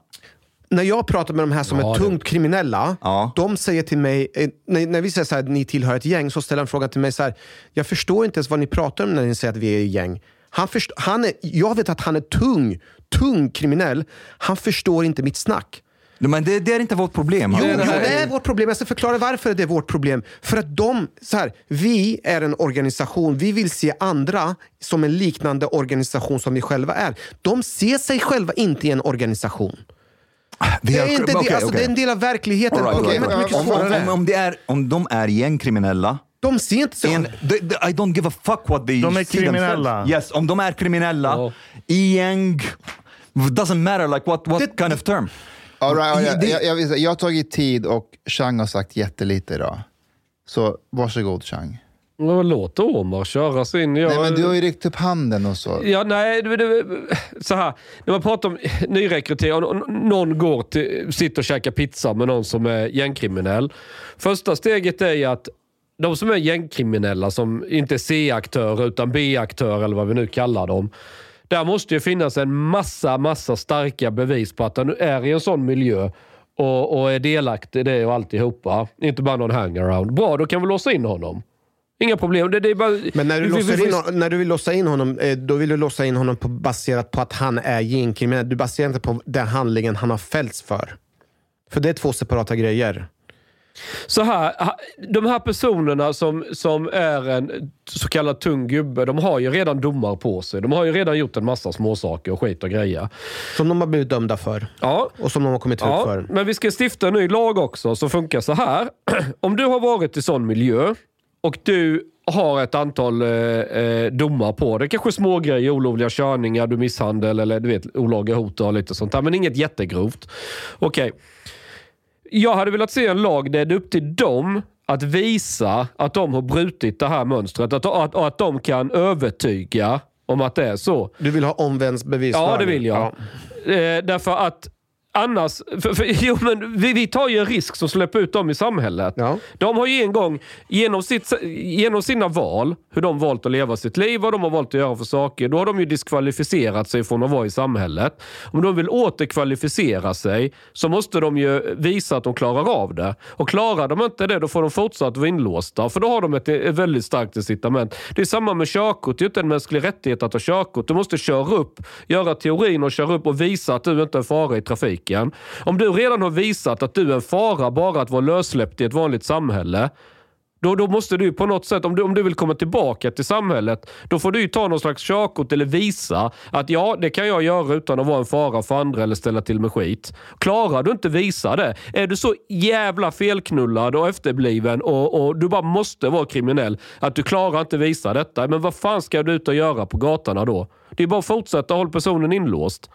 När jag pratar med de här som Ja, är det- tungt kriminella, Ja. de säger till mig, eh, när, när vi säger så här, ni tillhör ett gäng, så ställer de frågan till mig så här, jag förstår inte ens vad ni pratar om när ni säger att vi är ett gäng. Han först, han är, jag vet att han är tung, tung kriminell. Han förstår inte mitt snack. Men det, det är inte vårt problem. Jo, det jo, det är- vårt problem. Jag ska förklara varför det är vårt problem. För att de, så här, vi är en organisation, vi vill se andra som en liknande organisation som vi själva är. De ser sig själva inte i en organisation. Vi Det har- är, inte, okej, det, alltså, okej. det är en del av verkligheten. Right, right, right. Om, svårare. om, om, det är, om de är gängkriminella, De ser inte sig en, själva. the, the, I don't give a fuck what they De är kriminella. themselves. Yes, om de är kriminella, Ja. i gäng, doesn't matter like what, what Det- kind of term. All right, all right. Det- Jag, jag, jag har tagit tid och Chang har sagt jättelite idag. Så varsågod Chang. Låt Omar köra sin. Jag, Nej, men du har ju räckt upp handen och så. Ja, nej, det, det, så här. När man pratar om nyrekrytering och någon går till, sitter och käkar pizza med någon som är gängkriminell. Första steget är ju att de som är gängkriminella, som inte är C-aktörer utan B-aktörer eller vad vi nu kallar dem. Där måste ju finnas en massa, massa starka bevis på att han är i en sån miljö och, och är delaktig i det och alltihopa. Inte bara någon hangaround. Bra, då kan vi låsa in honom. Inga problem. Det, det är bara, Men när du, vi- vi- vi- in, när du vill låsa in honom, eh, då vill du låsa in honom på, baserat på att han är gängkriminell. Du baserar inte på den handlingen han har fällts för. För det är två separata grejer. Så här, de här personerna som, som är en så kallad tung gubbe, de har ju redan domar på sig. De har ju redan gjort en massa småsaker och skit och grejer. Som de har blivit dömda för. Ja, Och som de har kommit ut ja för. men vi ska stifta en ny lag också som funkar så här. (clears throat) Om du har varit i sån miljö och du har ett antal eh, eh, domar på dig. Kanske små grejer, olovliga körningar, du misshandel eller du vet, olaga hot och lite sånt där. Men inget jättegrovt. Okej. Jag hade velat se en lag där det är upp till dem att visa att de har brutit det här mönstret. Att, att, att de kan övertyga om att det är så. Du vill ha omvänds bevisföring? Ja, det vill jag. Eh, därför att annars... För, för, (laughs) jo, men vi, vi tar ju en risk som släpper ut dem i samhället. Ja. De har ju en gång, genom, sitt, genom sina val, hur de valt att leva sitt liv, vad de har valt att göra för saker, då har de ju diskvalificerat sig från att vara i samhället. Om de vill återkvalificera sig så måste de ju visa att de klarar av det. Och klarar de inte det, då får de fortsatt vara inlåsta. För då har de ett, ett väldigt starkt incitament. Det är samma med körkort. Det är inte en mänsklig rättighet att ha körkort. Du måste köra upp, göra teorin och köra upp och visa att du inte är en fara i trafiken. Om du redan har visat att du är en fara bara att vara lössläppt i ett vanligt samhälle, då, då måste du ju på något sätt, om du, om du vill komma tillbaka till samhället, då får du ju ta någon slags körkort eller visa att ja, det kan jag göra utan att vara en fara för andra eller ställa till med skit. Klarar du inte visa det, är du så jävla felknullad och efterbliven och, och du bara måste vara kriminell att du klarar inte visa detta, men vad fan ska du ut och göra på gatorna då? Det är bara att fortsätta hålla personen inlåst.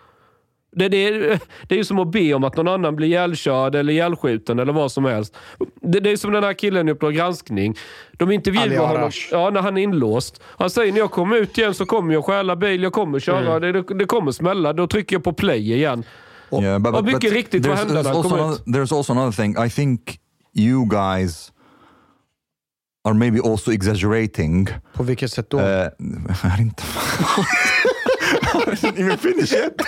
Det, det, är, det är ju som att be om att någon annan blir ihjälkörd eller ihjälskjuten eller vad som helst. Det, det är som den här killen i Uppdrag granskning. De intervjuar honom ja, när han är inlåst. Han säger när jag kommer ut igen så kommer jag stjäla bil, jag kommer köra, det, det, det kommer smälla. Då trycker jag på play igen. Yeah, but, och but, mycket but riktigt, vad there's, hände när there's, han also kom another, ut? there's also another thing. I think you guys are maybe also exaggerating. På vilket sätt då? Uh, I didn't, I (laughs) didn't even finish yet.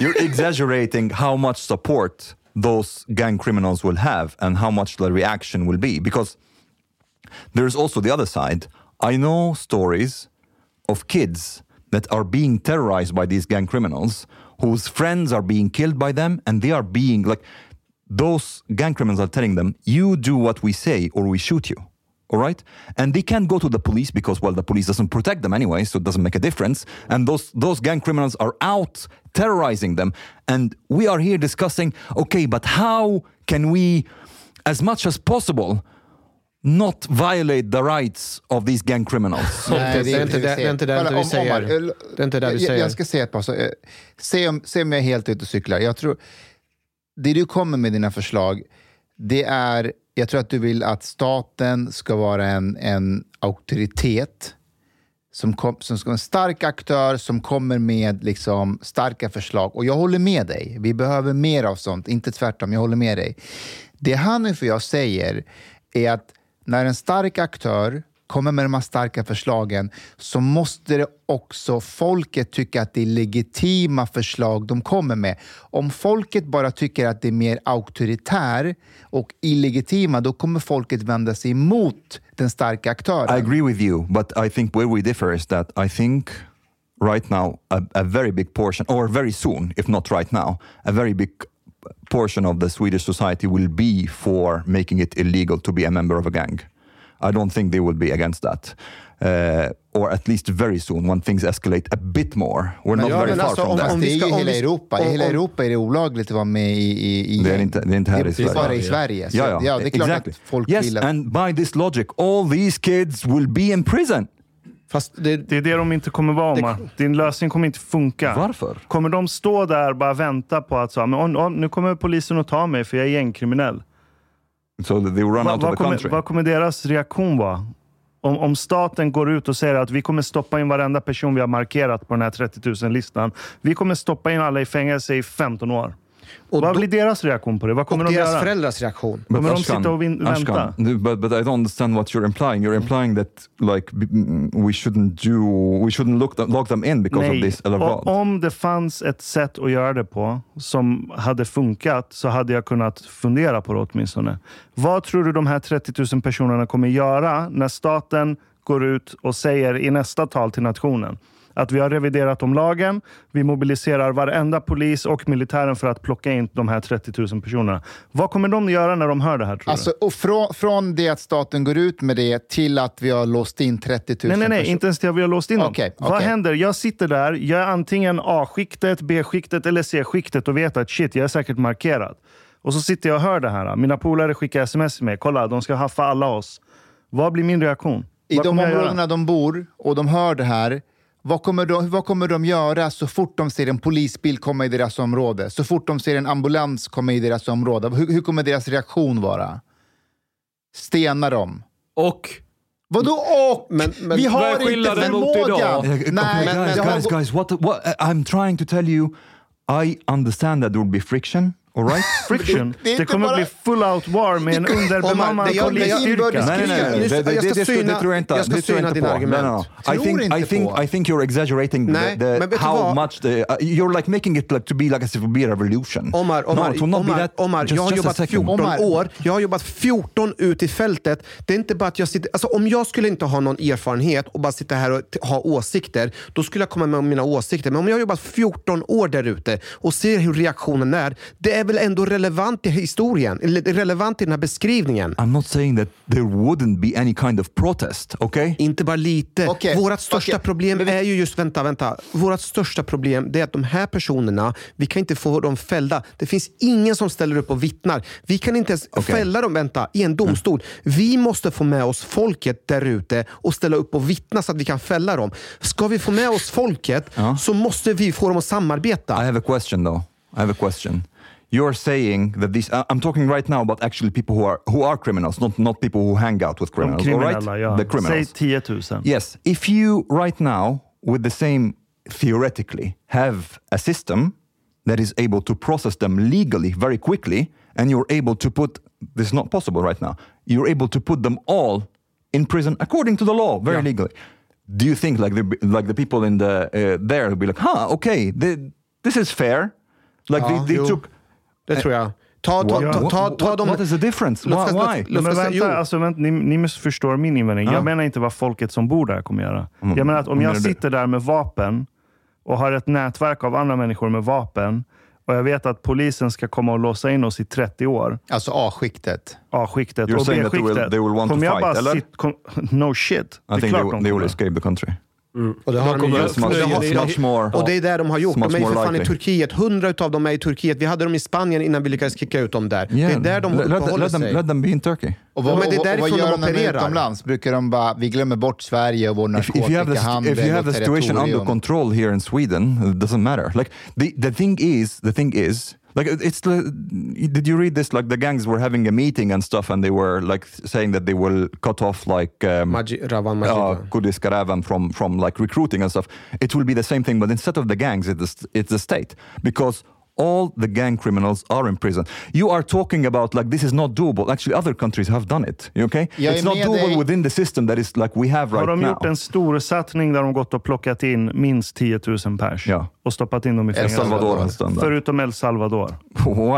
You're exaggerating how much support those gang criminals will have and how much the reaction will be. Because there's also the other side. I know stories of kids that are being terrorized by these gang criminals whose friends are being killed by them and they are being like those gang criminals are telling them you do what we say or we shoot you all right and they can't go to the police because well the police doesn't protect them anyway so it doesn't make a difference and those those gang criminals are out terrorizing them and we are here discussing okay but how can we as much as possible not violate the rights of these gang criminals (laughs) Nej, det är inte det- det är inte det vi säger. Eh, Det är inte det vi jag, säger. Jag ska säga ett par saker. Se om, se om jag är helt ute och cyklar. Jag tror, det du kommer med dina förslag, det är, jag tror att du vill att staten ska vara en, en auktoritet som, kom, som ska vara en stark aktör som kommer med liksom starka förslag. Och jag håller med dig. Vi behöver mer av sånt, inte tvärtom. Jag håller med dig. Det Hanif och jag säger är att när en stark aktör kommer med de här starka förslagen så måste det också folket tycka att det är legitima förslag de kommer med. Om folket bara tycker att det är mer auktoritär och illegitima, då kommer folket vända sig emot den starka aktören. I agree with you, but I think where we differ is that I think right now a, a very big portion, or very soon, if not right now, a very big portion of the Swedish society will be for making it illegal to be a member of a gang. I don't think they will be against that. Uh, or at least very soon when things escalate a bit more. We're not ja, very men far alltså, from om, that. om det är om hela Europa. I hela Europa är det olagligt att vara med i, i, i Det är inte, det är inte här i Det är Sverige. bara i Sverige. Så, Ja, ja. ja, det är klart exactly. att folk yes, vill att... and by this logic, all these kids will be in prison. Fast det, Det är det de inte kommer vara, Omar. Din lösning kommer inte funka. Varför? Kommer de stå där och bara vänta på att så, här, men, om, nu kommer polisen att ta mig för jag är gängkriminell? So they run Va, out of the kommer, country. vad kommer deras reaktion vara? Om, om staten går ut och säger att vi kommer stoppa in varenda person vi har markerat på den här 30 000-listan. Vi kommer stoppa in alla i fängelse i 15 år. Och vad då- blir deras reaktion på det? Vad och kommer de deras göra? föräldrars reaktion. But Kommer de Ashkan, sitta och vin- Ashkan, vänta? no, But, but I don't understand what you're implying. You're implying that like mm, we shouldn't do, we shouldn't look them, lock them in because of this, vad? om det fanns ett sätt att göra det på som hade funkat så hade jag kunnat fundera på det åtminstone. Vad tror du de här 30 000 personerna kommer göra när staten går ut och säger i nästa tal till nationen att vi har reviderat om lagen, vi mobiliserar varenda polis och militären för att plocka in de här 30 000 personerna. Vad kommer de göra när de hör det här tror Alltså, och från, från det att staten går ut med det till att vi har låst in 30 000 du? Nej, nej, nej, personer. inte ens det vi har låst in dem. Okej, Vad okej. händer? Jag sitter där, jag är antingen A-skiktet, B-skiktet eller C-skiktet och vet att shit, jag är säkert markerad. Och så sitter jag och hör det här. Mina polare skickar sms till mig. Kolla, de ska haffa alla oss. Vad blir min reaktion? I Vad de områdena de bor och de hör det här, vad kommer, de, vad kommer de göra så fort de ser en polisbil komma i deras område? Så fort de ser en ambulans komma i deras område? Hur, hur kommer deras reaktion vara? Stenar de? Och Vadå och? Men- men Vi har inte förmågan! Nej, guys, guys, guys, what, what, I'm trying to tell you, I understand that there will be friction, all right? (laughs) Friction. det Det, inte kommer bara- bli full out war med en underbemannad det det polisstyrka. Nej, nej, nej. Det, det, jag ska det, det, syna- det tror jag inte, jag ska det syna dina argument. No, no, no. I think, I think. I think you're exaggerating Nej, the, the, how vad? much the, uh, you're like making it like to be like as if it be a revolution. Omar, Omar, no, Omar, that. Omar just, jag har jobbat second. 14 Omar. år. Jag har jobbat 14 ut i fältet. Det är inte bara att jag sitter... Alltså om jag skulle inte ha någon erfarenhet och bara sitta här och ha åsikter, då skulle jag komma med mina åsikter. Men om jag har jobbat 14 år där ute och ser hur reaktionen är, det är väl ändå relevant i historien, eller relevant i den här beskrivningen. I'm not saying that there wouldn't be any kind of protest, okay? Inte bara lite. Okej, Vårt största okej. problem vi- är ju just, vänta, vänta. Vårt största problem är att de här personerna, vi kan inte få dem fällda. Det finns ingen som ställer upp och vittnar. Vi kan inte ens Okej. fälla dem, vänta, i en domstol. Vi måste få med oss folket där ute och ställa upp och vittna så att vi kan fälla dem. Ska vi få med oss folket så måste vi få dem att samarbeta. I have a question though. I have a question. You're saying that these. I- I'm talking right now about actually people who are who are criminals, not not people who hang out with criminals. all right? kriminella, ja. The Säg criminals. 10 000. Yes. If you right now, with the same theoretically, have a system that is able to process them legally very quickly, and you're able to put this is not possible right now. You're able to put them all in prison according to the law, very legally. Do you think like the like the people in the uh, there will be like, huh, okay, the, this is fair. Like Ja, they, they took. Det tror jag. Ta, ta, ta, ta, what, ta dem... what is the difference? Låt Why? låt- låt- Men vänta, alltså, vänta ni, ni missförstår min invändning. Ja. Jag menar inte vad folket som bor där kommer göra. Jag menar att om jag menar du? sitter där med vapen och har ett nätverk av andra människor med vapen och jag vet att polisen ska komma och låsa in oss i 30 år, Alltså A-skiktet. A-skiktet och B-skiktet. they will want to kommer jag fight, bara eller? sit- kom, (laughs) no shit. Det I är think they, klart will- de they will kommer. escape the country. Och det har de ju- It's much, much more. Och det är det de har gjort. De är ju för fan i likely. Turkiet. Hundra av dem är i Turkiet. Vi hade dem i Spanien innan vi lyckades kicka ut dem där. Det är där de let, uppehåller let, them, sig. let them be in Turkey. Och vad, Ja, men det är och- och därifrån vad gör de de de opererar. utomlands? Brukar de bara, vi glömmer bort Sverige och vår If, if you have the, narkotikahandel if you have och the situation under territorium. control here in Sweden, it doesn't matter. Like the, the thing is, the thing is, Like it's the, did you read this? Like the gangs were having a meeting and stuff, and they were like saying that they will cut off like um, Maji, Ravan uh, Kudis Karavan from from like recruiting and stuff. It will be the same thing, but instead of the gangs, it's it's the state because all the gang criminals are in prison. You are talking about like this is not doable. Actually, other countries have done it. you Okay, Jag it's not doable dig. within the system that is like we have Har right de now. gjort en stor satsning där de gått och plockat in minst 10 000 pers Ja. och stoppat in dem i El fängelse? Salvador stund. där. Förutom El Salvador.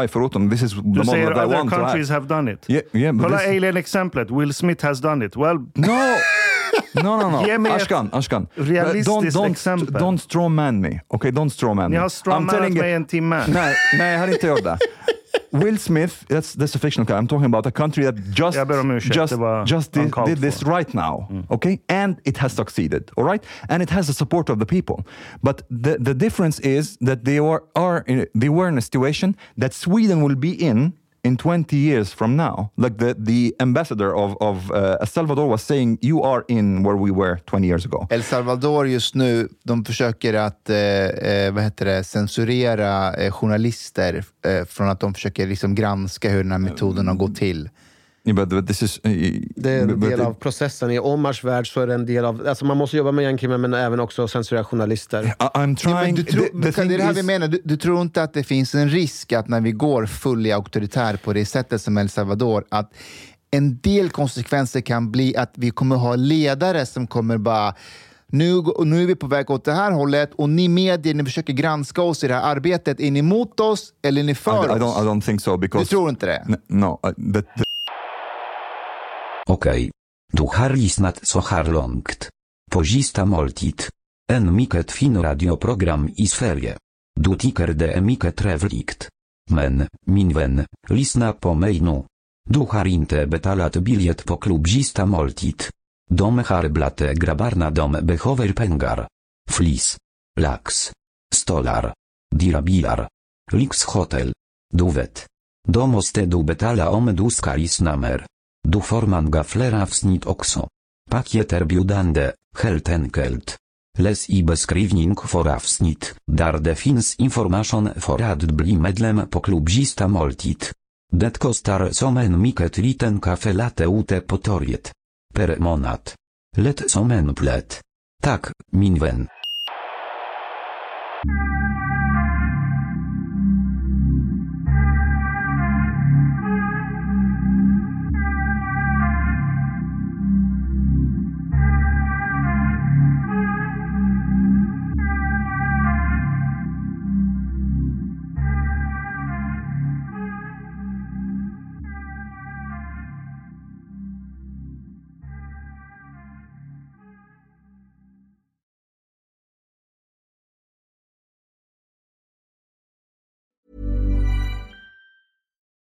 Why förutom? This is the Du model säger that I other want to countries have. have done it. Yeah, yeah, but Kolla this- Alien-exemplet. Will Smith has done it. Well, No! (laughs) No, no, no. (laughs) Ge mig Ashkan, Ashkan. realistiskt don't, don't, exempel. Don't strawman me. Okay, don't strawman ni me. har I'm strawmanat mig en timme. Nej, nej, jag har inte gjort det. Will Smith, that's, that's a fictional character. I'm talking about a country that just, ursäkt, just, just did, did this right now. Okay? And it has succeeded. All right? And it has the support of the people. But the, the difference is that they, are, are in, they were in a situation that Sweden will be in in 20 years from now. Like the, the ambassador of, of uh, El Salvador was saying, you are in where we were 20 years ago. El Salvador just nu, de försöker att eh, eh, vad heter det, censurera eh, journalister eh, från att de försöker liksom granska hur den här metoden har gått till. Yeah, but, this is... Uh, Det är en del av processen. I Omars värld så är det en del av... Alltså man måste jobba med gängkriminella men även också censurera journalister. I- I'm Ja, trying... du tror, the- the det är det här vi menar. Du, du tror inte att det finns en risk att när vi går fully auktoritär på det sättet som El Salvador, att en del konsekvenser kan bli att vi kommer ha ledare som kommer bara nu, och nu är vi på väg åt det här hållet och ni medier, ni försöker granska oss i det här arbetet. Är ni emot oss eller är ni I, för I, don't, oss? I don't think so because... Du tror inte det? No, uh, the, the, Okej. Du har lyssnat så här långt. På sista måltid. En mycket fin radioprogram i Sverige. Du tycker det är mycket trevligt. Men, min vän, lyssna på mig nu. Du har inte betalat biljett på klubb sista måltid. De har dom grabbarna de behöver pengar. Flis. Lax. Stolar. Dirabilar. Lyxhotel. Du vet. Då måste du betala om du ska lyssna mer. Du får många fler avsnitt också. Paket erbjudande, helt enkelt. Läs i beskrivning för avsnitt, där det finns information för att bli medlem på klubb Sista måltid. Det kostar som en mycket liten kaffelatte ute på torget. Per månad. Lätt som en plätt. Tack,